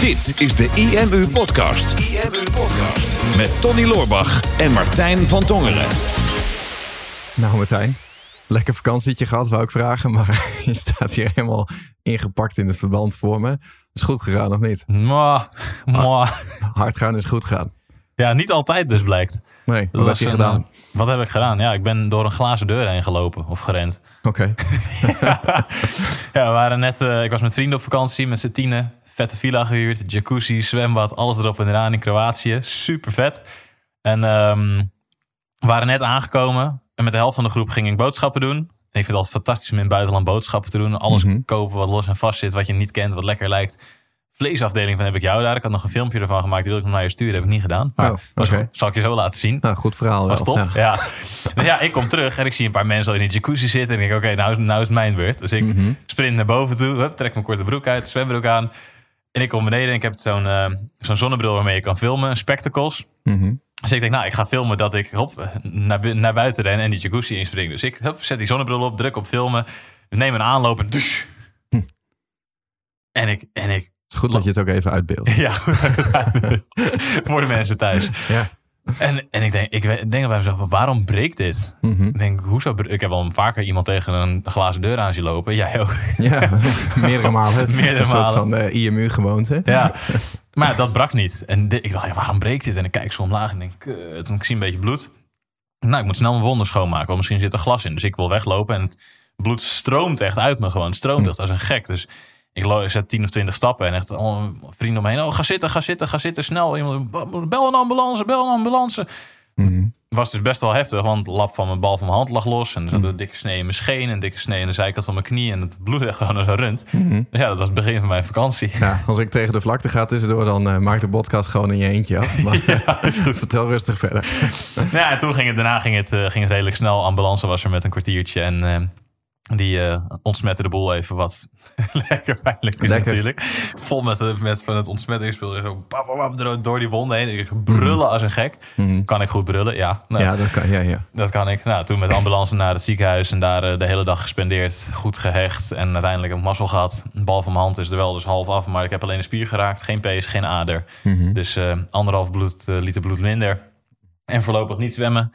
Dit is de IMU Podcast. IMU Podcast. Met Tony Loorbach en Martijn van Tongeren. Nou Martijn, lekker vakantietje gehad wou ik vragen. Maar je staat hier helemaal ingepakt in het verband voor me. Is goed gegaan of niet? Mwah, mwah. Hard gaan is goed gaan. Ja, niet altijd dus blijkt. Nee, wat heb je een, gedaan? eh, wat heb ik gedaan? Ja, ik ben door een glazen deur heen gelopen of gerend. Oké, Ja, we waren net, eh, ik was met vrienden op vakantie met z'n tienen. Vette villa gehuurd, jacuzzi, zwembad, alles erop en eraan in Kroatië. Super vet. En ehm, we waren net aangekomen. En met de helft van de groep ging ik boodschappen doen. En ik vind het altijd fantastisch om in het buitenland boodschappen te doen. Alles Mhm. kopen wat los en vast zit, wat je niet kent, wat lekker lijkt. Vleesafdeling van heb ik jou daar. Ik had nog een filmpje ervan gemaakt. Die wil ik nog naar je sturen. heb ik niet gedaan. Maar Oh, goed. zal ik je zo laten zien. nou goed verhaal wel. Was top. Ja. Ja. Dus ja, ik kom terug en ik zie een paar mensen al in de jacuzzi zitten. En ik denk, oké, nou, is- nou is het mijn beurt. Dus ik Mhm. sprint naar boven toe. Hup, trek mijn korte broek uit, zwembroek aan. En ik kom beneden en ik heb zo'n eh, zo'n zonnebril waarmee je kan filmen. Spectacles. Mhm. Dus ik denk, nou, ik ga filmen dat ik hop, naar, bu- naar buiten ren en die jacuzzi inspring. Dus ik hup, zet die zonnebril op, druk op filmen. Neem een aanloop en dush. Hm. En ik, en ik, Het is goed dat je het ook even uitbeeldt. ja, voor de mensen thuis. Ja. En, en ik denk, ik denk bij mezelf, waarom breekt dit? Mhm. Ik denk, hoezo? Ik heb al vaker iemand tegen een glazen deur aan zien lopen. Jij ook. Ja, meerdere malen. Meerdere een soort malen. van eh, IMU-gewoonte. Ja. Maar dat brak niet. En dit- ik dacht, ja, waarom breekt dit? En ik kijk zo omlaag en denk, kut. En ik zie een beetje bloed. Nou, ik moet snel mijn wonden schoonmaken, want misschien zit er glas in. Dus ik wil weglopen en het bloed stroomt echt uit me gewoon. Het stroomt echt als een gek. Dus ik zet 10 of 20 stappen en echt al vrienden om me heen. Oh, ga zitten, ga zitten, ga zitten, snel. Iemand, bel een ambulance, bel een ambulance. Mhm. was dus best wel heftig, want de lap van mijn bal van mijn hand lag los. En er zat een dikke snee in mijn scheen, een dikke snee in de zijkant van mijn knie. En het bloed echt gewoon als een rund. Mhm. Dus ja, dat was het begin van mijn vakantie. Ja, als ik tegen de vlakte ga tussendoor, dan eh, maak de podcast gewoon in je eentje af. Maar vertel rustig verder. Ja, en toen ging het, daarna ging het, eh, ging het redelijk snel. Ambulance was er met een kwartiertje. En eh, die eh ontsmette de boel even wat lekker pijnlijk is Lekker. natuurlijk. Vol met, eh, met van het ontsmettingsspul. Zo bam, bam, bam, door- die wonden heen. Ik brullen als een gek. Mhm. Kan ik goed brullen? Ja, nou, Ja, dat kan. Ja, ja. dat kan ik. Nou, toen met ambulance naar het ziekenhuis. En daar eh, de hele dag gespendeerd. Goed gehecht. En uiteindelijk een mazzel gehad. Een bal van mijn hand is er wel dus half af. Maar ik heb alleen een spier geraakt. Geen pees, geen ader. Mhm. Dus anderhalf bloed, liter bloed minder. En voorlopig niet zwemmen.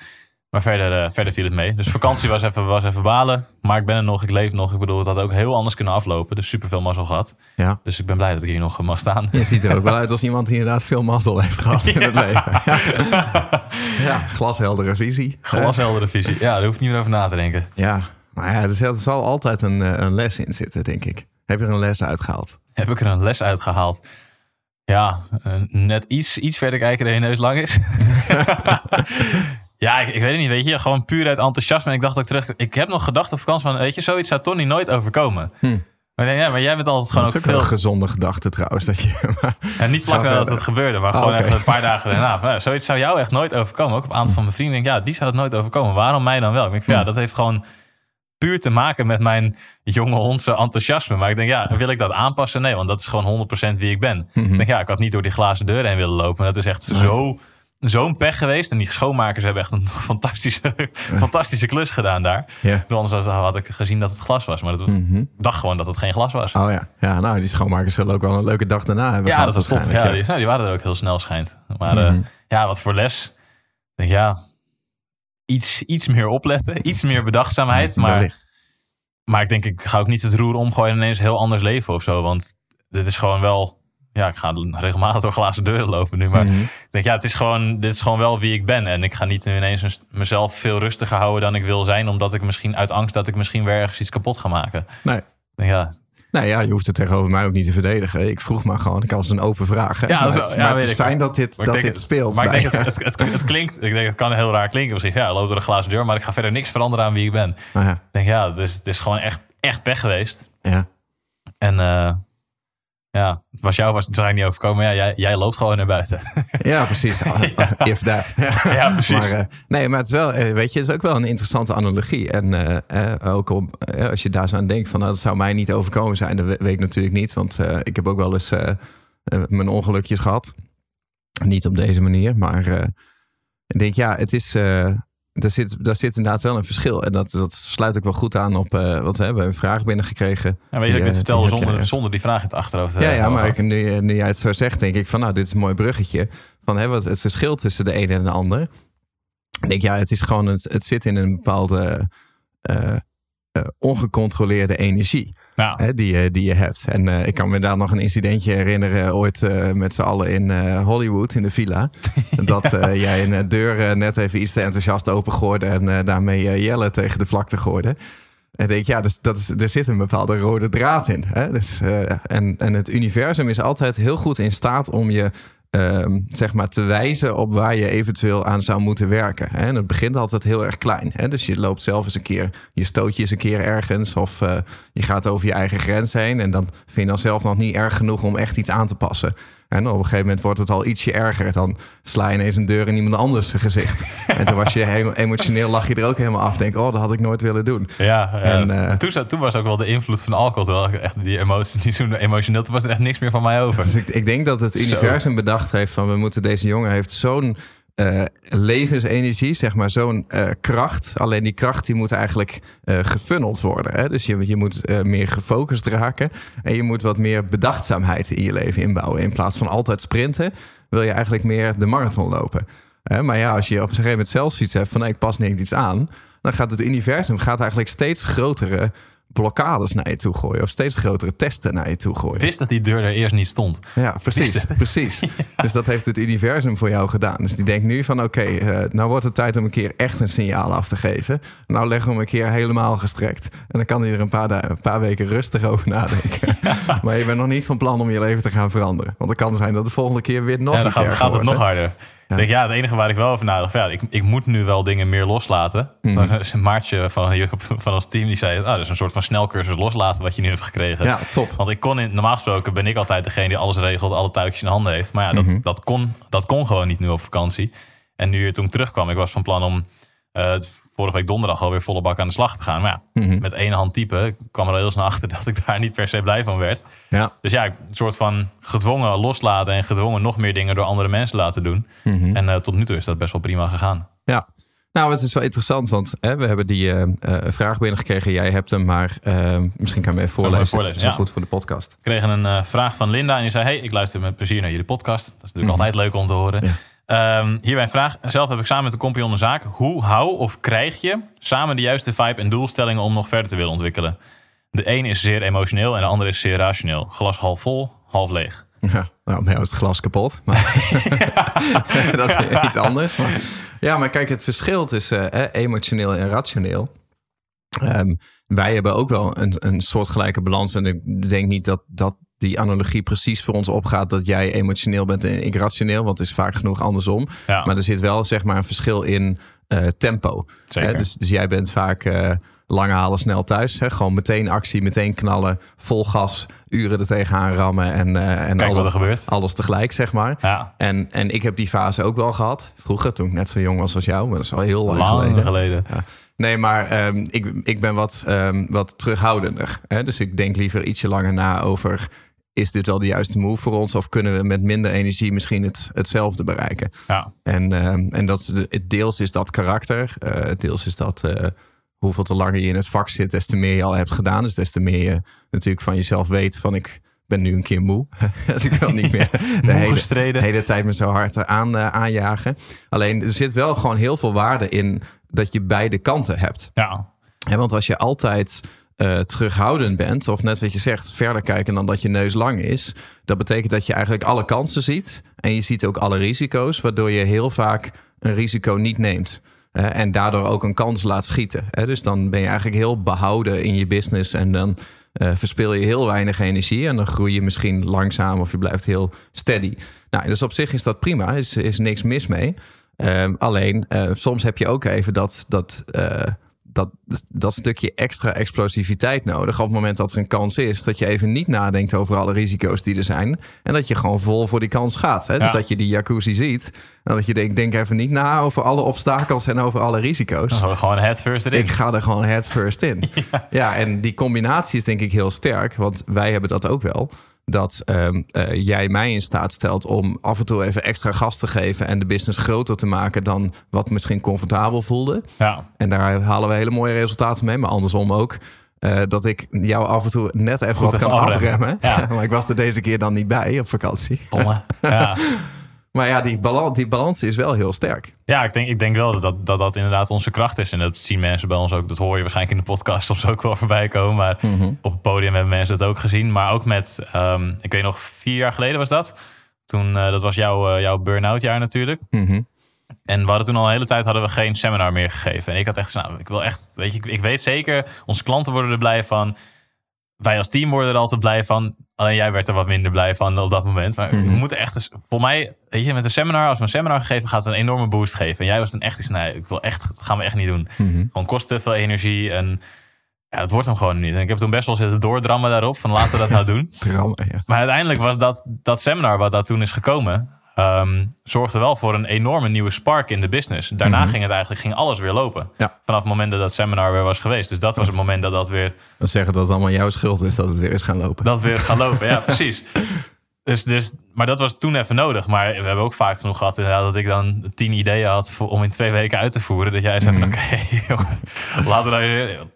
Maar verder, eh, verder viel het mee. Dus vakantie was even, was even balen. Maar ik ben er nog, ik leef nog. Ik bedoel, het had ook heel anders kunnen aflopen. Dus superveel mazzel gehad. ja. Dus ik ben blij dat ik hier nog mag staan. Je ziet er ook wel uit als iemand die inderdaad veel mazzel heeft gehad in het leven. Ja, ja glasheldere visie. Glasheldere visie. Ja, daar hoef ik niet meer over na te denken. Ja, maar ja, er zal- er zal altijd een, eh, een les in zitten, denk ik. Heb je er een les uitgehaald? Heb ik er een les uitgehaald? Ja, eh, net iets, iets verder kijken dan je neus lang is. ja, ik, ik weet het niet, weet je. Gewoon puur uit enthousiasme. En ik dacht ook terug... Ik heb nog gedacht op vakantie van... Weet je, zoiets zou Tony nooit overkomen. Hm. Maar, denk, ja, maar jij bent altijd gewoon dat is ook veel... een gezonde gedachte trouwens. Dat je, maar- En niet vlak nadat het gebeurde, maar Ah, gewoon echt een paar dagen daarna. Van, ja, zoiets zou jou echt nooit overkomen. Ook op een aantal van mijn vrienden denk ik, ja, die zou het nooit overkomen. Waarom mij dan wel? Ik denk, van, ja, Hm. dat heeft gewoon puur te maken met mijn jonge hondse enthousiasme. Maar ik denk, ja, wil ik dat aanpassen? Nee, want dat is gewoon 100% wie ik ben. Mhm. Ik denk, ja, ik had niet door die glazen deur heen willen lopen. Dat is echt zo, zo'n pech geweest. En die schoonmakers hebben echt een fantastische, fantastische klus gedaan daar. ja. Anders was- had ik gezien dat het glas was. Maar dat, ik dacht gewoon dat het geen glas was. Oh ja. ja, nou die schoonmakers zullen ook wel een leuke dag daarna hebben Ja, dat was top. Ja, die, nou, die waren er ook heel snel schijnt. Maar eh, Mhm. ja, wat voor les. Ja, iets, iets meer opletten, iets meer bedachtzaamheid. Maar, maar ik denk, ik ga ook niet het roer omgooien en ineens heel anders leven of zo. Want dit is gewoon wel... Ja, ik ga regelmatig door glazen deuren lopen nu. Maar Mhm. ik denk, ja, het is gewoon, dit is gewoon wel wie ik ben. En ik ga niet nu ineens mezelf veel rustiger houden dan ik wil zijn. Omdat ik misschien uit angst dat ik misschien weer ergens iets kapot ga maken. Nee. Ja, Nee, ja, je hoeft het tegenover mij ook niet te verdedigen. Ik vroeg maar gewoon, ik was een open vraag. hè. Ja, maar het, maar ja, het is fijn dat dit, dat dit het- speelt. Maar ik denk, het, het, klinkt, ik denk, het kan heel raar klinken. Misschien, ja, loop door een glazen deur, maar ik ga verder niks veranderen aan wie ik ben. Nou ja, Ik denk, ja, het is, het is gewoon echt, echt pech geweest. ja. En eh, ja, het was jou was het waarschijnlijk niet overkomen. Ja, jij, jij loopt gewoon naar buiten. ja, precies. If that. ja, precies. Maar, eh, nee, maar het is wel, eh, weet je, het is ook wel een interessante analogie. En eh, ook om, als je daar zo aan denkt van, nou, dat zou mij niet overkomen zijn, dat we- weet ik natuurlijk niet. Want ik heb ook wel eens mijn ongelukjes gehad. Niet op deze manier, maar ik denk, ja, het is, daar, zit, daar zit inderdaad wel een verschil. En dat, dat sluit ook wel goed aan op uh, wat we hebben een vraag binnengekregen. Ja, weet je, ik dit vertelde zonder, zonder die vraag in het achterhoofd. Ja, ja maar ik, nu, nu jij het zo zegt, denk ik van nou, dit is een mooi bruggetje. Van hè, wat het verschil tussen de ene en de ander. Ik denk ja, het is gewoon, het, het zit in een bepaalde uh, ongecontroleerde energie. Ja. Hè, die, je, die je hebt. En uh, ik kan me daar nog een incidentje herinneren. Ooit uh, met z'n allen in uh, Hollywood, in de villa. Dat jij een deur net even iets te enthousiast opengooide. En daarmee Jelle tegen de vlakte gooide. En denk ja, dus, dat is, er zit een bepaalde rode draad in. Hè? Dus, en, en het universum is altijd heel goed in staat om je Ehm, zeg maar te wijzen op waar je eventueel aan zou moeten werken. Hè? En het begint altijd heel erg klein. Hè? Dus je loopt zelf eens een keer, je stoot je eens een keer ergens of uh, je gaat over je eigen grens heen. En dan vind je dan zelf nog niet erg genoeg om echt iets aan te passen. En op een gegeven moment wordt het al ietsje erger. Dan sla je ineens een deur in iemand anders gezicht. en toen was je helemaal emotioneel, lag je er ook helemaal af. Denk, oh, dat had ik nooit willen doen. Ja, en, uh, toen, toen, was ook wel de invloed van alcohol. Echt die emotie, die zo emotioneel. Toen was er echt niks meer van mij over. Dus ik, ik denk dat het universum bedacht heeft van, we moeten deze jongen heeft zo'n uh, levensenergie, zeg maar, zo'n uh, kracht. Alleen die kracht die moet eigenlijk uh, gefunneld worden. Hè? Dus je, je moet meer gefocust raken. En je moet wat meer bedachtzaamheid in je leven inbouwen. In plaats van altijd sprinten, wil je eigenlijk meer de marathon lopen. Maar ja, als je op een gegeven moment zelfs iets hebt van ik pas niks iets aan, dan gaat het universum gaat eigenlijk steeds grotere blokkades naar je toe gooien. Of steeds grotere testen naar je toe gooien. Wist dat die deur er eerst niet stond. Ja, precies. precies. Dus dat heeft het universum voor jou gedaan. Dus die denkt nu van oké, okay, uh, eh, nou wordt het tijd om een keer echt een signaal af te geven. Nou leggen we hem een keer helemaal gestrekt. En dan kan hij er een paar, een paar weken rustig over nadenken. maar je bent nog niet van plan om je leven te gaan veranderen. Want het kan zijn dat de volgende keer weer nog ja, dan gaat, gaat het nog harder. Ja. Denk, ja, het enige waar ik wel over nadacht, ja, ik, ik moet nu wel dingen meer loslaten. Mm. Een maatje van, van ons team die zei, ah, dat is een soort van snelcursus loslaten wat je nu hebt gekregen. Ja, top. Want ik kon in, normaal gesproken ben ik altijd degene die alles regelt, alle touwtjes in handen heeft. Maar ja, dat, mhm. dat, kon, dat kon gewoon niet nu op vakantie. En nu toen ik terugkwam, ik was van plan om uh, vorige week donderdag alweer volle bak aan de slag te gaan. Maar ja, mhm. met één hand typen kwam er heel snel achter dat ik daar niet per se blij van werd. Ja. Dus ja, een soort van gedwongen loslaten en gedwongen nog meer dingen door andere mensen laten doen. Mhm. En uh, tot nu toe is dat best wel prima gegaan. Ja. Nou, het is wel interessant, want hè, we hebben die uh, vraag binnengekregen. Jij hebt hem, maar misschien kan je hem even voorlezen. voorlezen zo goed voor de podcast. We kregen een vraag van Linda en die zei... hey, ik luister met plezier naar jullie podcast. Dat is natuurlijk mhm. altijd leuk om te horen. Ja. Um, hierbij een vraag. Zelf heb ik samen met de compagnon een zaak. Hoe hou of krijg je samen de juiste vibe en doelstellingen om nog verder te willen ontwikkelen? De een is zeer emotioneel en de ander is zeer rationeel. Glas half vol, half leeg. Ja, nou, is het glas kapot. Dat is iets anders. Maar, ja, maar kijk, het verschil tussen eh, emotioneel en rationeel. Um, wij hebben ook wel een, een soortgelijke balans. En ik denk niet dat, dat die analogie precies voor ons opgaat dat jij emotioneel bent en ik rationeel, want het is vaak genoeg andersom. Maar er zit wel zeg maar een verschil in uh, tempo. Hè? Dus, dus jij bent vaak uh, lange halen snel thuis. Hè? Gewoon meteen actie, meteen knallen, vol gas, uren er tegenaan rammen en, uh, en alles, gebeurt. alles tegelijk, zeg maar. Ja. En, en ik heb die fase ook wel gehad. Vroeger, toen ik net zo jong was als jou, maar dat is al heel lang, lang geleden. geleden. Ja. Nee, maar um, ik, ik ben wat, um, wat terughoudender. Hè? Dus ik denk liever ietsje langer na over is dit wel de juiste move voor ons? Of kunnen we met minder energie misschien het, hetzelfde bereiken? Ja. En, uh, en dat, het deels is dat karakter. Uh, deels is dat uh, hoeveel te langer je in het vak zit, des te meer je al hebt gedaan. Dus des te meer je natuurlijk van jezelf weet van ik ben nu een keer moe. dus ik wil niet meer de hele, hele, tijd me zo hard aan, uh, aanjagen. Alleen er zit wel gewoon heel veel waarde in dat je beide kanten hebt. Ja. ja want als je altijd uh, terughoudend bent, of net wat je zegt, verder kijken dan dat je neus lang is, dat betekent dat je eigenlijk alle kansen ziet en je ziet ook alle risico's, waardoor je heel vaak een risico niet neemt. En daardoor ook een kans laat schieten. Uh, dus dan ben je eigenlijk heel behouden in je business en dan uh, verspil je heel weinig energie en dan groei je misschien langzaam of je blijft heel steady. Nou, dus op zich is dat prima, is, is niks mis mee. Ehm, alleen soms heb je ook even dat, dat dat, dat stukje extra explosiviteit nodig. Op het moment dat er een kans is, dat je even niet nadenkt over alle risico's die er zijn. En dat je gewoon vol voor die kans gaat. Hè? Dus dat je die jacuzzi ziet. En dat je denkt, denk even niet na over alle obstakels en over alle risico's. Dan gewoon head first erin. Ik ga er gewoon head first in. ja. ja, en die combinatie is denk ik heel sterk. Want wij hebben dat ook wel. Dat ehm, eh, jij mij in staat stelt om af en toe even extra gas te geven en de business groter te maken dan wat misschien comfortabel voelde. Ja. En daar halen we hele mooie resultaten mee, maar andersom ook. eh, dat ik jou af en toe net even wat kan afremmen. Ja. maar ik was er deze keer dan niet bij op vakantie. Ja. Maar ja, die, balans, die balans is wel heel sterk. Ja, ik denk, ik denk wel dat dat, dat inderdaad onze kracht is. En dat zien mensen bij ons ook. Dat hoor je waarschijnlijk in de podcast soms ook wel voorbij komen. Maar op het podium hebben mensen dat ook gezien. Maar ook met, ehm, ik weet nog, vier jaar geleden was dat. Toen, eh, dat was jouw, eh, jouw burn-out jaar natuurlijk. Mhm. En we hadden toen al een hele tijd hadden we geen seminar meer gegeven. En ik had echt zo, nou, ik wil echt, weet je, ik, ik weet zeker, onze klanten worden er blij van. Wij als team worden er altijd blij van. Alleen jij werd er wat minder blij van op dat moment. Maar we moeten echt, eens- voor mij, weet je, met een seminar, als we een seminar geven, gaat het een enorme boost geven. En jij was dan echt iets, nee, ik wil echt, dat gaan we echt niet doen. Mhm. Gewoon kost te veel energie en ja, het wordt hem gewoon niet. En ik heb toen best wel zitten doordrammen daarop, van laten we dat nou doen. Drammen, ja. Maar uiteindelijk was dat, dat seminar wat daar toen is gekomen, ehm, zorgde wel voor een enorme nieuwe spark in de business. Daarna ging het eigenlijk ging alles weer lopen. Ja. Vanaf het moment dat dat seminar weer was geweest. Dus dat was het moment dat dat weer, Dan zeggen dat het allemaal jouw schuld is dat het weer is gaan lopen. dat weer gaat lopen. Ja, precies. Dus, dus, maar dat was toen even nodig. Maar we hebben ook vaak genoeg gehad inderdaad dat ik dan tien ideeën had voor, om in twee weken uit te voeren. Dat jij zei van oké, jongen, laten we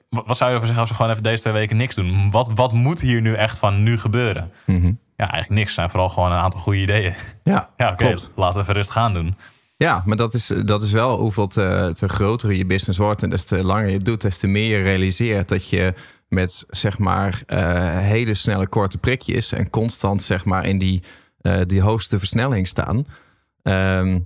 nou, wat zou je ervoor zeggen als we gewoon even deze twee weken niks doen? Wat, wat moet hier nu echt van nu gebeuren? Mhm. Ja, eigenlijk niks. Het zijn vooral gewoon een aantal goede ideeën. Ja, Ja, klopt. laten we even rustig gaan doen. Ja, maar dat is, dat is wel hoeveel te, te groter je business wordt. En des te langer je doet, des te meer je realiseert dat je met zeg maar eh, hele snelle korte prikjes en constant zeg maar in die, eh, die hoogste versnelling staan. ehm,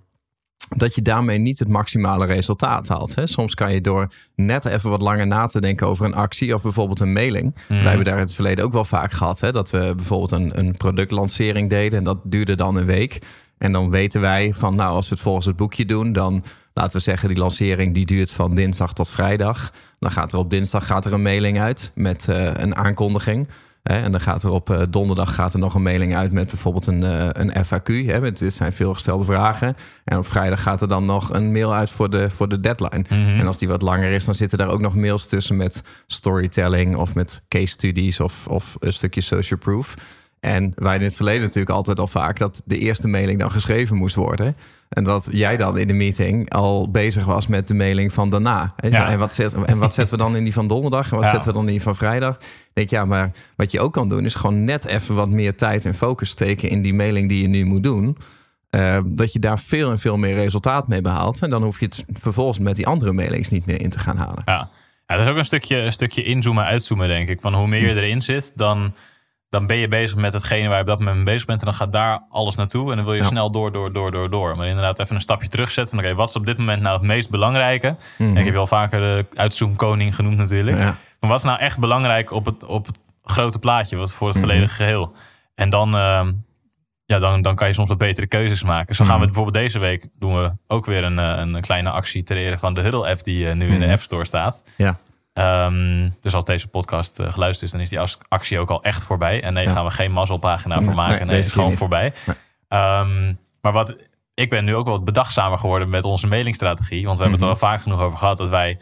dat je daarmee niet het maximale resultaat haalt. Hè? Soms kan je door net even wat langer na te denken over een actie of bijvoorbeeld een mailing. Wij hebben daar in het verleden ook wel vaak gehad. Hè? Dat we bijvoorbeeld een, een productlancering deden en dat duurde dan een week. En dan weten wij van, nou, als we het volgens het boekje doen, dan laten we zeggen, die lancering die duurt van dinsdag tot vrijdag. Dan gaat er op dinsdag gaat er een mailing uit met eh, een aankondiging. Hè, en dan gaat er op eh, donderdag gaat er nog een mailing uit met bijvoorbeeld een, eh, een FAQ. Hè, met, dit zijn veelgestelde vragen. En op vrijdag gaat er dan nog een mail uit voor de, voor de deadline. En als die wat langer is, dan zitten daar ook nog mails tussen met storytelling of met case studies of, of een stukje social proof. En wij in het verleden natuurlijk altijd al vaak dat de eerste mailing dan geschreven moest worden. En dat jij dan in de meeting al bezig was met de mailing van daarna. En, zo, Ja. en, wat, zet, en wat zetten we dan in die van donderdag? En wat Ja. zetten we dan in die van vrijdag? Ik denk ja, maar wat je ook kan doen is gewoon net even wat meer tijd en focus steken in die mailing die je nu moet doen. Eh, dat je daar veel en veel meer resultaat mee behaalt. En dan hoef je het vervolgens met die andere mailings niet meer in te gaan halen. Ja. ja, dat is ook een stukje, een stukje inzoomen, uitzoomen, denk ik. Van hoe meer je erin zit, dan, dan ben je bezig met hetgene waar je op dat moment mee bezig bent. En dan gaat daar alles naartoe. En dan wil je Ja. snel door, door, door, door, door. Maar inderdaad even een stapje terugzetten. Van oké, wat is op dit moment nou het meest belangrijke? En ik heb je al vaker de uitzoomkoning genoemd natuurlijk. Ja. Maar wat is nou echt belangrijk op het, op het grote plaatje, wat voor het volledige geheel? En dan, ehm, ja, dan, dan kan je soms wat betere keuzes maken. Zo gaan we bijvoorbeeld deze week doen we ook weer een, eh, een kleine actie ter ere van de Huddle app die eh, nu in de App Store staat. Ja. Ehm, dus als deze podcast eh, geluisterd is, dan is die actie ook al echt voorbij. En nee, Ja. gaan we geen mazzelpagina voor maken. nee, Nee, deze is gewoon niet. voorbij. Nee. Ehm, maar wat, ik ben nu ook wel wat bedachtzamer geworden met onze mailingstrategie. Want we hebben het er al vaak genoeg over gehad dat wij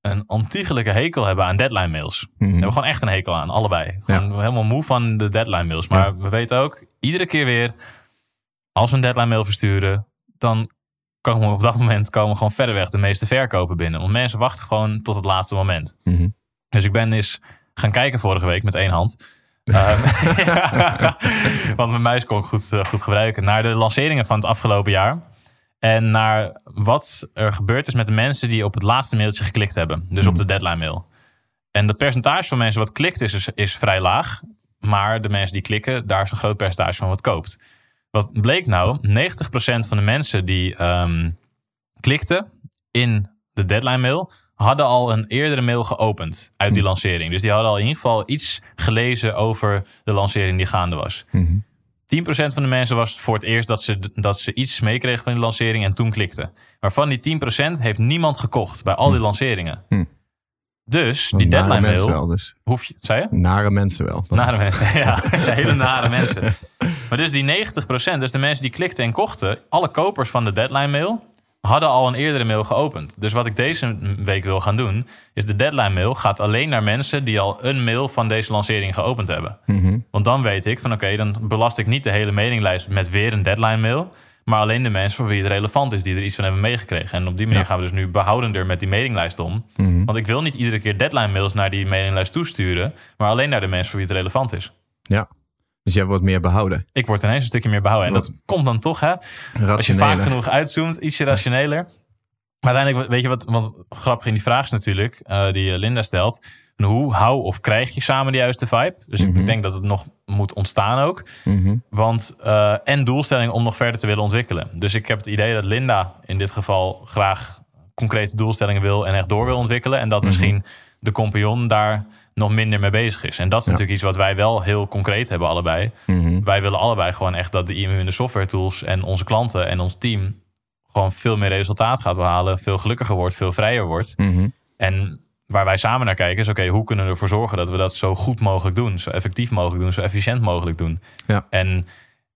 een ontiegelijke hekel hebben aan deadline mails. Mhm. We hebben gewoon echt een hekel aan, allebei. Gewoon helemaal moe van de deadline mails. Maar we weten ook, iedere keer weer, als we een deadline mail versturen, dan komen op dat moment komen gewoon verderweg de meeste verkopen binnen. Want mensen wachten gewoon tot het laatste moment. Mhm. Dus ik ben eens gaan kijken vorige week met één hand. Ehm, ja, want mijn muis kon ik goed, eh, goed gebruiken. Naar de lanceringen van het afgelopen jaar. En naar wat er gebeurd is met de mensen die op het laatste mailtje geklikt hebben. Dus op de deadline mail. En dat percentage van mensen wat klikt is, is, is vrij laag. Maar de mensen die klikken, daar is een groot percentage van wat koopt. Wat bleek nou? 90% van de mensen die ehm, klikten in de deadline mail hadden al een eerdere mail geopend uit die lancering. Dus die hadden al in ieder geval iets gelezen over de lancering die gaande was. 10% van de mensen was voor het eerst dat ze, dat ze iets meekregen van die lancering en toen klikten. Maar van die 10% heeft niemand gekocht bij al die lanceringen. Dus die Nare deadline mail wel, dus. hoef je, zei je? Nare mensen wel. Nare mensen, ja. Hele nare mensen. Maar dus die 90%, dus de mensen die klikten en kochten, alle kopers van de deadline mail, hadden al een eerdere mail geopend. Dus wat ik deze week wil gaan doen, is de deadline mail gaat alleen naar mensen die al een mail van deze lancering geopend hebben. Mhm. Want dan weet ik van oké, dan belast ik niet de hele mailinglijst met weer een deadline mail. Maar alleen de mensen voor wie het relevant is, die er iets van hebben meegekregen. En op die manier Ja. gaan we dus nu behoudender met die mailinglijst om. Mhm. Want ik wil niet iedere keer deadline mails naar die mailinglijst toesturen, maar alleen naar de mensen voor wie het relevant is. Ja. Dus jij wordt meer behouden. Ik word ineens een stukje meer behouden. En Wat- dat komt dan toch, hè? Als je Rationeler. vaak genoeg uitzoomt, ietsje rationeler. Maar uiteindelijk, weet je wat, wat grappig in die vraag is natuurlijk, eh, die eh, Linda stelt. Hoe hou of krijg je samen de juiste vibe? Dus ik Mhm. denk dat het nog moet ontstaan ook. Mhm. Want, eh, en doelstelling om nog verder te willen ontwikkelen. Dus ik heb het idee dat Linda in dit geval graag concrete doelstellingen wil en echt door wil ontwikkelen. En dat Mhm. misschien de compagnon daar nog minder mee bezig is. En dat is Ja. natuurlijk iets wat wij wel heel concreet hebben allebei. Wij willen allebei gewoon echt dat de IMU en de software tools en onze klanten en ons team gewoon veel meer resultaat gaat behalen, veel gelukkiger wordt, veel vrijer wordt. En waar wij samen naar kijken is, oké, hoe kunnen we ervoor zorgen dat we dat zo goed mogelijk doen, zo effectief mogelijk doen, zo efficiënt mogelijk doen. Ja. En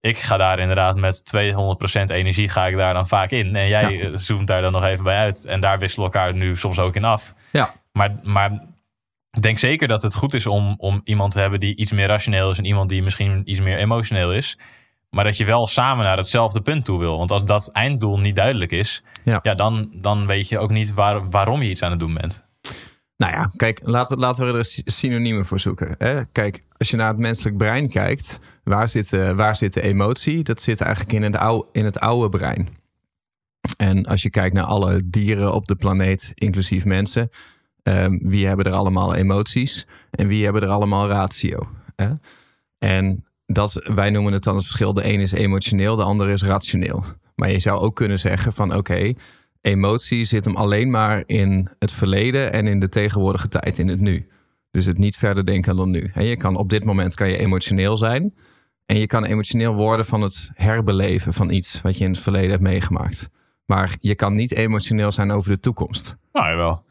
ik ga daar inderdaad met 200% energie ga ik daar dan vaak in. En jij Ja. eh, zoomt daar dan nog even bij uit. En daar wisselen we elkaar nu soms ook in af. Ja. Maar, maar ik denk zeker dat het goed is om, om iemand te hebben die iets meer rationeel is en iemand die misschien iets meer emotioneel is. Maar dat je wel samen naar hetzelfde punt toe wil. Want als dat einddoel niet duidelijk is, Ja. ja. dan, dan weet je ook niet waar, waarom je iets aan het doen bent. Nou ja, kijk, laten, laten we er sy- synoniemen voor zoeken. Hè? Kijk, als je naar het menselijk brein kijkt, waar zit, eh, waar zit de emotie? Dat zit eigenlijk in het, oude, in het oude brein. En als je kijkt naar alle dieren op de planeet, inclusief mensen, ehm, wie hebben er allemaal emoties en wie hebben er allemaal ratio? Hè? En dat, wij noemen het dan het verschil. De een is emotioneel, de ander is rationeel. Maar je zou ook kunnen zeggen van oké, emotie zit hem alleen maar in het verleden en in de tegenwoordige tijd, in het nu. Dus het niet verder denken dan nu. En je kan op dit moment kan je emotioneel zijn. En je kan emotioneel worden van het herbeleven van iets wat je in het verleden hebt meegemaakt. Maar je kan niet emotioneel zijn over de toekomst. Nou jawel.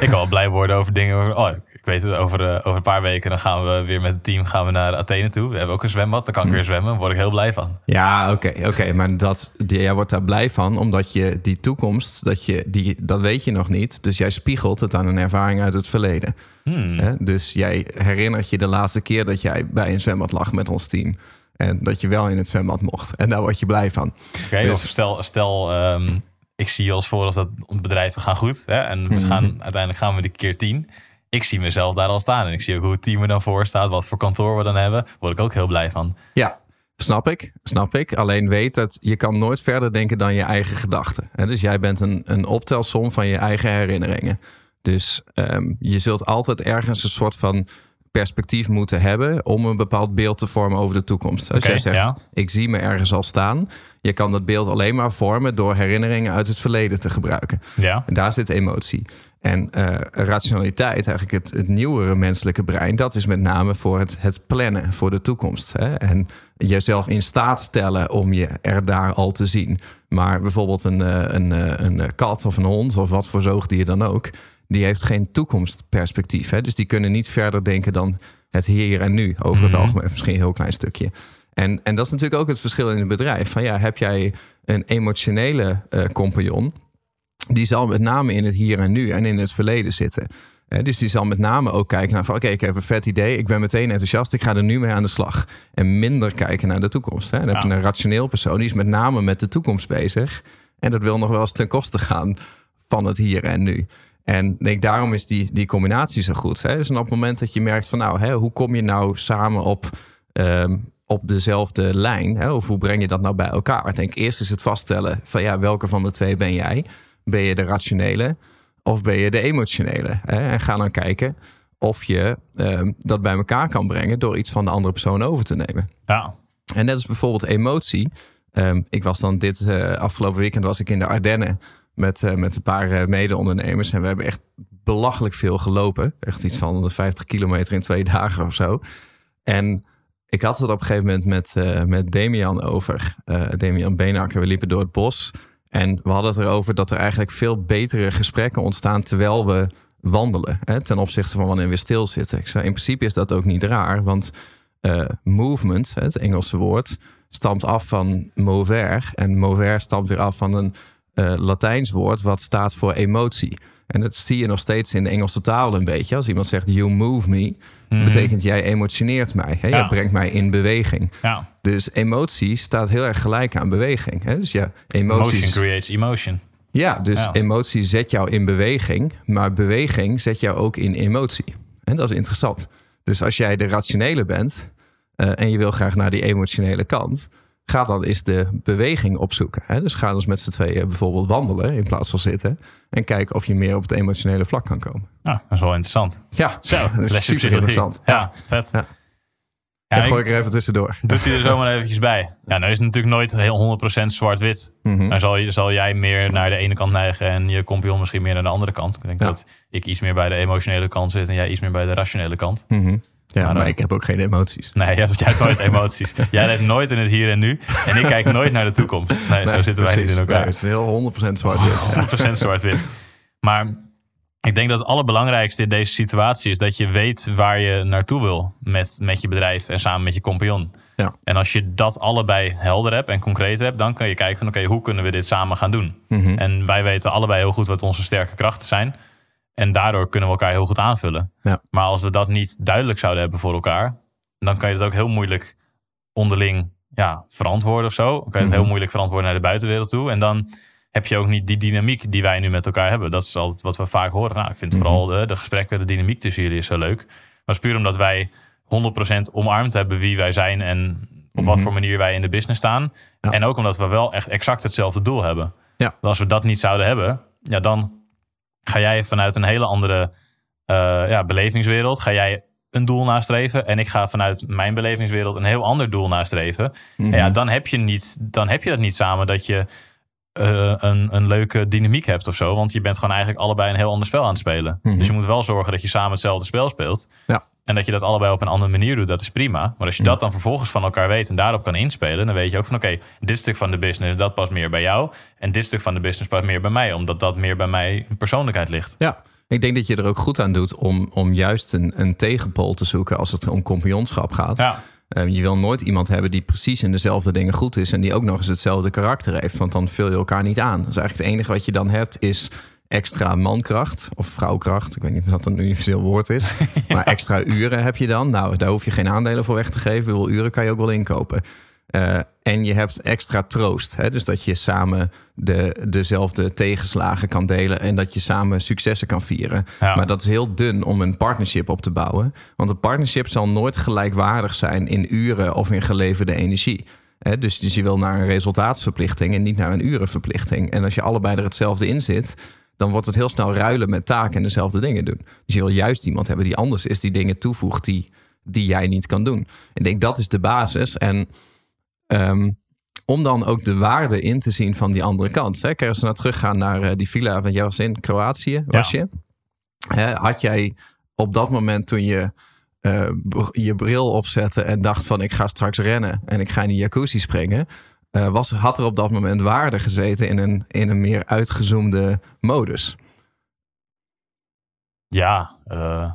Ik kan wel blij worden over dingen. Oh, ik weet het, over, eh, over een paar weken dan gaan we weer met het team gaan we naar Athene toe. We hebben ook een zwembad, dan kan ik weer zwemmen. Daar word ik heel blij van. Ja, oké, oké. maar dat, jij wordt daar blij van, omdat je die toekomst, dat, je, die, dat weet je nog niet. Dus jij spiegelt het aan een ervaring uit het verleden. Hmm. Dus jij herinnert je de laatste keer dat jij bij een zwembad lag met ons team. En dat je wel in het zwembad mocht. En daar word je blij van. Oké, Dus- stel, stel ehm, ik zie als voor als dat bedrijven gaan goed. Hè, en we Mhm. gaan, uiteindelijk gaan we de keer tien. Ik zie mezelf daar al staan. En ik zie ook hoe het team er dan voor staat. Wat voor kantoor we dan hebben. Word ik ook heel blij van. Ja, snap ik. Snap ik. Alleen weet dat je kan nooit verder denken dan je eigen gedachten. Dus jij bent een, een optelsom van je eigen herinneringen. Dus ehm, je zult altijd ergens een soort van perspectief moeten hebben om een bepaald beeld te vormen over de toekomst. Als jij zegt, ja. ik zie me ergens al staan. Je kan dat beeld alleen maar vormen door herinneringen uit het verleden te gebruiken. Ja. En daar zit emotie. En eh, rationaliteit, eigenlijk het, het nieuwere menselijke brein, dat is met name voor het, het plannen voor de toekomst. Hè? En jezelf in staat stellen om je er daar al te zien. Maar bijvoorbeeld een, eh, een, eh, een kat of een hond of wat voor zoogdier dan ook, die heeft geen toekomstperspectief. Hè? Dus die kunnen niet verder denken dan het hier en nu, over het Mhm. algemeen, misschien een heel klein stukje. En, en dat is natuurlijk ook het verschil in het bedrijf. Van ja, heb jij een emotionele compagnon, die zal met name in het hier en nu en in het verleden zitten. Hè, dus die zal met name ook kijken naar van oké, ik heb een vet idee, ik ben meteen enthousiast, ik ga er nu mee aan de slag. En minder kijken naar de toekomst. Hè. Dan heb je een rationeel persoon, die is met name met de toekomst bezig. En dat wil nog wel eens ten koste gaan van het hier en nu. En denk, daarom is die, die combinatie zo goed. Hè? Dus op het moment dat je merkt van nou, hè, hoe kom je nou samen op, ehm, op dezelfde lijn? Hè? Of hoe breng je dat nou bij elkaar? Ik denk eerst is het vaststellen van ja, welke van de twee ben jij? Ben je de rationele of ben je de emotionele? Hè? En ga dan kijken of je ehm, dat bij elkaar kan brengen door iets van de andere persoon over te nemen. Ja. En net als bijvoorbeeld emotie. Ehm, ik was dan dit eh, afgelopen weekend was ik in de Ardennen met, eh, met een paar eh, mede-ondernemers. En we hebben echt belachelijk veel gelopen. Echt iets van 150 kilometer in twee dagen of zo. En ik had het op een gegeven moment met, met Damian over. Damian Beenakker. We liepen door het bos. En we hadden het erover dat er eigenlijk veel betere gesprekken ontstaan terwijl we wandelen. Hè, ten opzichte van wanneer we stilzitten. Ik zei, in principe is dat ook niet raar. Want eh, movement, het Engelse woord, stamt af van mover. En mover stamt weer af van een eh, Latijns woord wat staat voor emotie. En dat zie je nog steeds in de Engelse taal een beetje. Als iemand zegt you move me, Mhm. betekent jij emotioneert mij. Hè? Ja. Jij brengt mij in beweging. Ja, Dus emotie staat heel erg gelijk aan beweging. Hè? Dus ja, motion emoties. creates emotion. Ja, dus Ja. emotie zet jou in beweging, maar beweging zet jou ook in emotie. En dat is interessant. Dus als jij de rationele bent eh, en je wil graag naar die emotionele kant, ga dan eens de beweging opzoeken. Hè? Dus ga dus met z'n tweeën bijvoorbeeld wandelen in plaats van zitten en kijk of je meer op het emotionele vlak kan komen. Nou, dat is wel interessant. Ja, Zo, dat is super psychologie. interessant. Ja, vet. Ja. Ik- gooi ik er even tussendoor. Doet hij er zomaar eventjes bij. Ja, nou is het natuurlijk nooit heel 100% zwart-wit. Mhm. Dan zal, zal jij meer naar de ene kant neigen en je compagnon misschien meer naar de andere kant. Ik denk Ja. dat ik iets meer bij de emotionele kant zit en jij iets meer bij de rationele kant. Mhm. Ja, Maar dan- ik heb ook geen emoties. Nee, jij hebt, jij hebt nooit emoties. Jij leeft nooit in het hier en nu. En ik kijk nooit naar de toekomst. Nee, zo zitten wij niet in elkaar. Nee, het is heel 100% zwart-wit. 100% zwart-wit. Maar ik denk dat het allerbelangrijkste in deze situatie is dat je weet waar je naartoe wil met, met je bedrijf en samen met je compagnon. Ja. En als je dat allebei helder hebt en concreet hebt, dan kan je kijken van oké, hoe kunnen we dit samen gaan doen? Mhm. En wij weten allebei heel goed wat onze sterke krachten zijn. En daardoor kunnen we elkaar heel goed aanvullen. Ja. Maar als we dat niet duidelijk zouden hebben voor elkaar, dan kan je het ook heel moeilijk onderling ja, verantwoorden of zo. Dan kan je het Mhm. heel moeilijk verantwoorden naar de buitenwereld toe. En dan heb je ook niet die dynamiek die wij nu met elkaar hebben. Dat is altijd wat we vaak horen. Nou, ik vind Mhm. vooral de, de gesprekken, de dynamiek tussen jullie is zo leuk. Maar dat is puur omdat wij 100% omarmd hebben wie wij zijn en op wat Mhm. voor manier wij in de business staan. Ja. En ook omdat we wel echt exact hetzelfde doel hebben. Ja. Als we dat niet zouden hebben, ja, dan ga jij vanuit een hele andere eh, ja, belevingswereld, ga jij een doel nastreven en ik ga vanuit mijn belevingswereld een heel ander doel nastreven. Mhm. En ja, dan heb je niet, dan heb je dat niet samen dat je eh, een, een leuke dynamiek hebt of zo, want je bent gewoon eigenlijk allebei een heel ander spel aan het spelen. Mhm. Dus je moet wel zorgen dat je samen hetzelfde spel speelt. Ja. En dat je dat allebei op een andere manier doet, dat is prima. Maar als je dat dan vervolgens van elkaar weet en daarop kan inspelen, dan weet je ook van oké, dit stuk van de business, dat past meer bij jou. En dit stuk van de business past meer bij mij, omdat dat meer bij mij persoonlijkheid ligt. Ja, ik denk dat je er ook goed aan doet om, om juist een, een tegenpool te zoeken als het om compagnonschap gaat. Ja, Eh, je wil nooit iemand hebben die precies in dezelfde dingen goed is en die ook nog eens hetzelfde karakter heeft, want dan vul je elkaar niet aan. Dus eigenlijk het enige wat je dan hebt is extra mankracht of vrouwkracht. Ik weet niet of dat een universeel woord is, maar extra uren heb je dan. Nou, daar hoef je geen aandelen voor weg te geven. Hoeveel uren kan je ook wel inkopen. Eh, en je hebt extra troost. Hè? Dus dat je samen de, dezelfde tegenslagen kan delen en dat je samen successen kan vieren. Ja. Maar dat is heel dun om een partnership op te bouwen. Want een partnership zal nooit gelijkwaardig zijn in uren of in geleverde energie. Hè, dus, dus je wil naar een resultaatsverplichting en niet naar een urenverplichting. En als je allebei er hetzelfde in zit, dan wordt het heel snel ruilen met taken en dezelfde dingen doen. Dus je wil juist iemand hebben die anders is, die dingen toevoegt die, die jij niet kan doen. Ik denk dat is de basis. En ehm, om dan ook de waarde in te zien van die andere kant. Hè? Kijk, als we nou teruggaan naar eh, die villa, want jij was in Kroatië, was Ja. je? Hè, had jij op dat moment toen je eh, je bril opzette en dacht van ik ga straks rennen en ik ga in die jacuzzi springen, eh, was, had er op dat moment waarde gezeten in een, in een meer uitgezoomde modus. ja eh,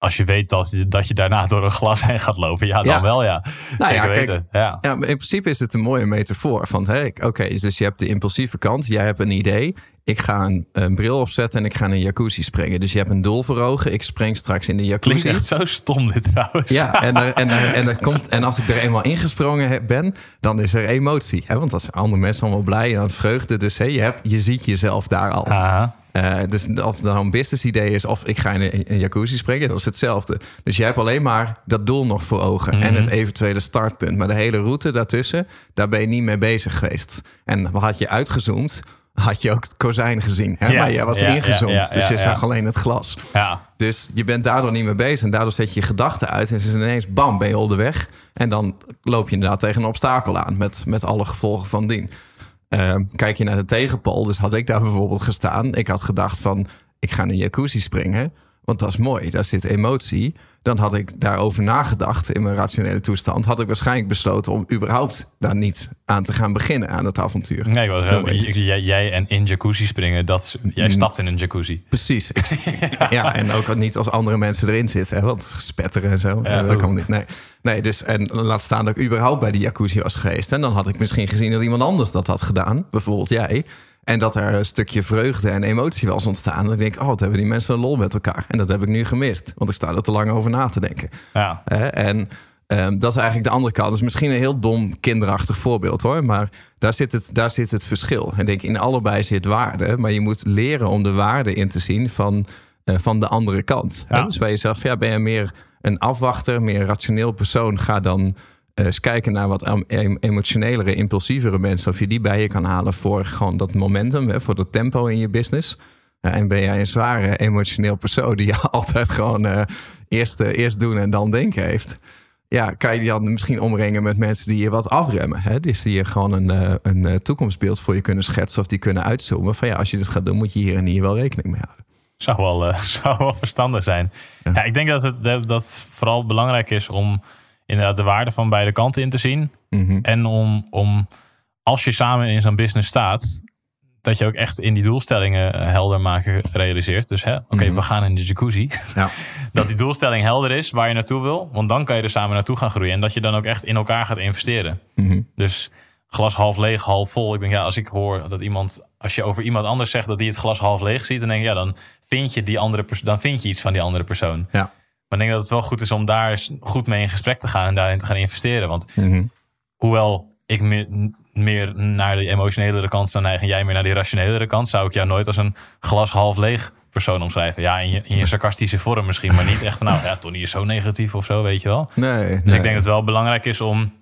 als je weet dat je, dat je daarna door een glas heen gaat lopen, ja, dan Ja. wel ja. Nou Zeker ja, kijk, weten. Ja. Ja, maar in principe is het een mooie metafoor. Van, hey, oké, dus je hebt de impulsieve kant. Jij hebt een idee. Ik ga een, een bril opzetten en ik ga in een jacuzzi springen. Dus je hebt een doel voor ogen. Ik spring straks in de Klinkt jacuzzi. echt zo stom dit trouwens. Ja, en, er, en, er, en, er komt, en als ik er eenmaal ingesprongen ben, dan is er emotie. Hè? Want zijn andere mensen allemaal blij en aan het vreugde. Dus hey, je, hebt, je ziet jezelf daar al. Aha. Eh, dus of het nou een business idee is of ik ga in een, een jacuzzi springen, dat is hetzelfde. Dus je hebt alleen maar dat doel nog voor ogen en Mhm. het eventuele startpunt. Maar de hele route daartussen, daar ben je niet mee bezig geweest. En had je uitgezoomd, had je ook het kozijn gezien. Hè? Ja, maar je was ja, ingezoomd, ja, dus je zag alleen het glas. ja. Dus je bent daardoor niet mee bezig. En daardoor zet je je gedachten uit. En ze zijn ineens, bam, ben je al de weg. En dan loop je inderdaad tegen een obstakel aan. Met, met alle gevolgen van dien. Eh, kijk je naar de tegenpol. Dus had ik daar bijvoorbeeld gestaan. Ik had gedacht van, ik ga in een jacuzzi springen. Want dat is mooi. Daar zit emotie. Dan had ik daarover nagedacht in mijn rationele toestand. Had ik waarschijnlijk besloten om überhaupt daar niet aan te gaan beginnen aan het avontuur. Nee, ik was ik- jij, jij en in jacuzzi springen, dat, jij stapt in een jacuzzi. Precies. Ik- ja. en ook niet als andere mensen erin zitten. Hè, want spetteren en zo. Ja, dat kan niet. Nee. nee, dus en laat staan dat ik überhaupt bij die jacuzzi was geweest. En dan had ik misschien gezien dat iemand anders dat had gedaan. Bijvoorbeeld jij. En dat er een stukje vreugde en emotie was ontstaan. Dan denk ik, oh, wat hebben die mensen een lol met elkaar. En dat heb ik nu gemist. Want ik sta er te lang over na te denken. Ja? En ehm, dat is eigenlijk de andere kant. Dat is misschien een heel dom, kinderachtig voorbeeld hoor. Maar daar zit het, daar zit het verschil. En ik denk, in allebei zit waarde. Maar je moet leren om de waarde in te zien van, eh, van de andere kant. Ja. Dus bij jezelf, ja, ben je meer een afwachter, meer een rationeel persoon? Ga dan eens kijken naar wat em- em- emotionelere, impulsievere mensen. Of je die bij je kan halen voor gewoon dat momentum, hè, voor dat tempo in je business. En ben jij een zware emotioneel persoon die altijd gewoon eh, eerst, eh, eerst doen en dan denken heeft. Ja, kan je die dan misschien omringen met mensen die je wat afremmen. Hè? Dus die je gewoon een, eh, een eh, toekomstbeeld voor je kunnen schetsen of die kunnen uitzoomen. Van ja, als je dit gaat doen, moet je hier en hier wel rekening mee houden. zou wel, eh, zou wel verstandig zijn. Ja. Ja. ik denk dat het dat vooral belangrijk is om inderdaad de waarde van beide kanten in te zien. Mhm. En om, om als je samen in zo'n business staat, dat je ook echt in die doelstellingen eh, helder maken realiseert. Dus hè, oké, Mhm. we gaan in de jacuzzi. Ja. dat die doelstelling helder is waar je naartoe wil. Want dan kan je er samen naartoe gaan groeien. En dat je dan ook echt in elkaar gaat investeren. Mhm. Dus glas half leeg, half vol. Ik denk, ja, als ik hoor dat iemand, als je over iemand anders zegt dat die het glas half leeg ziet, dan denk ik, ja, dan vind je die andere dan vind je iets van die andere persoon. Ja. Maar ik denk dat het wel goed is om daar eens goed mee in gesprek te gaan en daarin te gaan investeren. Want Mhm. hoewel ik meer, meer naar de emotionelere kant zou neigen en jij meer naar die rationelere kant, zou ik jou nooit als een glas half leeg persoon omschrijven. Ja, in je, in je sarcastische vorm misschien, maar niet echt van, nou ja, Tony is zo negatief of zo, weet je wel. Nee, Dus nee. ik denk dat het wel belangrijk is om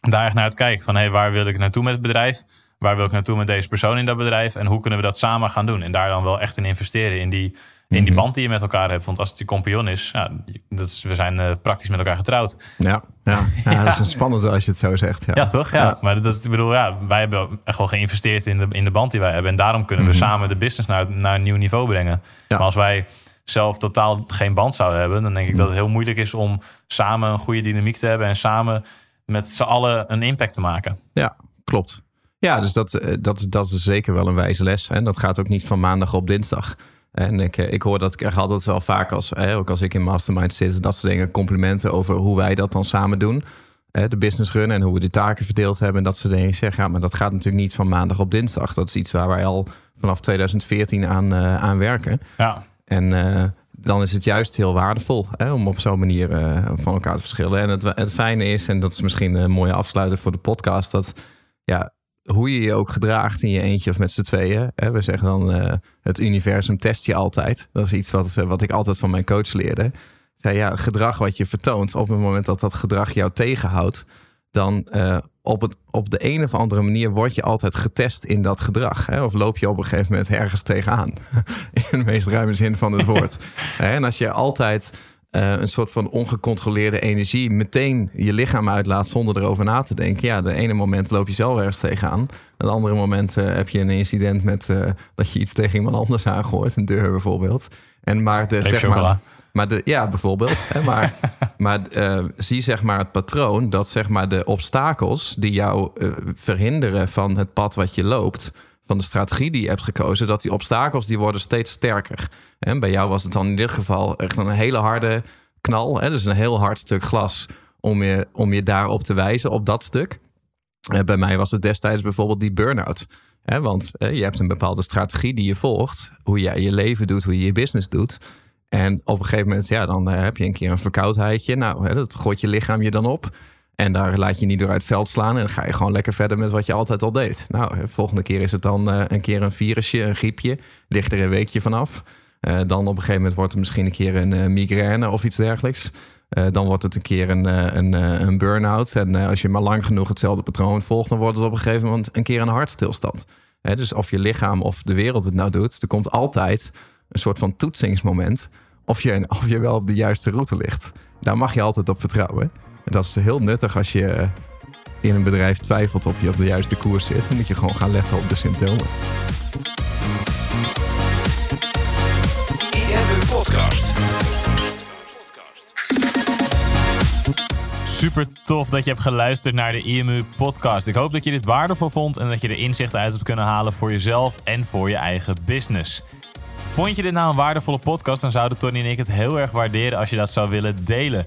daar echt naar te kijken. Van hey, waar wil ik naartoe met het bedrijf? Waar wil ik naartoe met deze persoon in dat bedrijf? En hoe kunnen we dat samen gaan doen? En daar dan wel echt in investeren in die, in die Mhm. band die je met elkaar hebt. Want als het je compagnon is, ja, dat is we zijn eh, praktisch met elkaar getrouwd. Ja, ja. ja, dat is een spannend als je het zo zegt. Ja, Ja, toch? Ja. Maar dat, ik bedoel, ja, wij hebben echt wel geïnvesteerd in de, in de band die wij hebben. En daarom kunnen we Mhm. samen de business naar, naar een nieuw niveau brengen. Ja. Maar als wij zelf totaal geen band zouden hebben, dan denk ik dat het heel moeilijk is om samen een goede dynamiek te hebben en samen met z'n allen een impact te maken. Ja, klopt. Ja, dus dat, eh, dat, dat is zeker wel een wijze les. En dat gaat ook niet van maandag op dinsdag. En ik, eh, ik hoor dat ik altijd wel vaak als, eh, ook als ik in mastermind zit, dat soort dingen, complimenten over hoe wij dat dan samen doen. Eh, de business run en hoe we de taken verdeeld hebben. En dat soort dingen. Ik zeg, ja, maar dat gaat natuurlijk niet van maandag op dinsdag. Dat is iets waar wij al vanaf 2014 aan, eh, aan werken. Ja, En eh, dan is het juist heel waardevol hè, om op zo'n manier van elkaar te verschillen. En het, het fijne is, en dat is misschien een mooie afsluiter voor de podcast, dat ja, hoe je je ook gedraagt in je eentje of met z'n tweeën. Hè, we zeggen dan, eh, het universum test je altijd. Dat is iets wat, eh, wat ik altijd van mijn coach leerde. Zei, ja, gedrag wat je vertoont, op het moment dat dat gedrag jou tegenhoudt, dan eh, op, het, op de een of andere manier word je altijd getest in dat gedrag. Hè? Of loop je op een gegeven moment ergens tegenaan. in de meest ruime zin van het woord. En als je altijd eh, een soort van ongecontroleerde energie meteen je lichaam uitlaat zonder erover na te denken. Ja, de ene moment loop je zelf ergens tegenaan. Het andere moment eh, heb je een incident met eh, dat je iets tegen iemand anders aangooit. Een deur bijvoorbeeld. En maar de, zeg chocola. maar, maar de, ja, bijvoorbeeld. Hè, maar maar zie zeg maar het patroon dat zeg maar de obstakels die jou verhinderen van het pad wat je loopt, van de strategie die je hebt gekozen, dat die obstakels die worden steeds sterker. En bij jou was het dan in dit geval echt een hele harde knal, hè, dus een heel hard stuk glas om je, om je daarop te wijzen, op dat stuk. Eh, bij mij was het destijds bijvoorbeeld die burn-out. Want je hebt een bepaalde strategie die je volgt, hoe jij je leven doet, hoe je je business doet. En op een gegeven moment, ja, dan eh, heb je een keer een verkoudheidje. Nou, dat gooit je lichaam je dan op. En daar laat je niet door uit het veld slaan. En dan ga je gewoon lekker verder met wat je altijd al deed. Nou, hè, volgende keer is het dan eh, een keer een virusje, een griepje. Ligt er een weekje vanaf. Eh dan op een gegeven moment wordt het misschien een keer een eh, migraine of iets dergelijks. Dan wordt het een keer een, een, een burn-out. En als je maar lang genoeg hetzelfde patroon volgt, dan wordt het op een gegeven moment een keer een hartstilstand. Dus of je lichaam of de wereld het nou doet, er komt altijd een soort van toetsingsmoment. Of je, of je wel op de juiste route ligt. Daar mag je altijd op vertrouwen. En dat is heel nuttig als je eh, in een bedrijf twijfelt of je op de juiste koers zit. Dan moet je gewoon gaan letten op de symptomen. IMU Podcast. super tof dat je hebt geluisterd naar de IMU podcast. Ik hoop dat je dit waardevol vond en dat je er inzichten uit hebt kunnen halen voor jezelf en voor je eigen business. Vond je dit nou een waardevolle podcast, dan zouden Tony en ik het heel erg waarderen als je dat zou willen delen.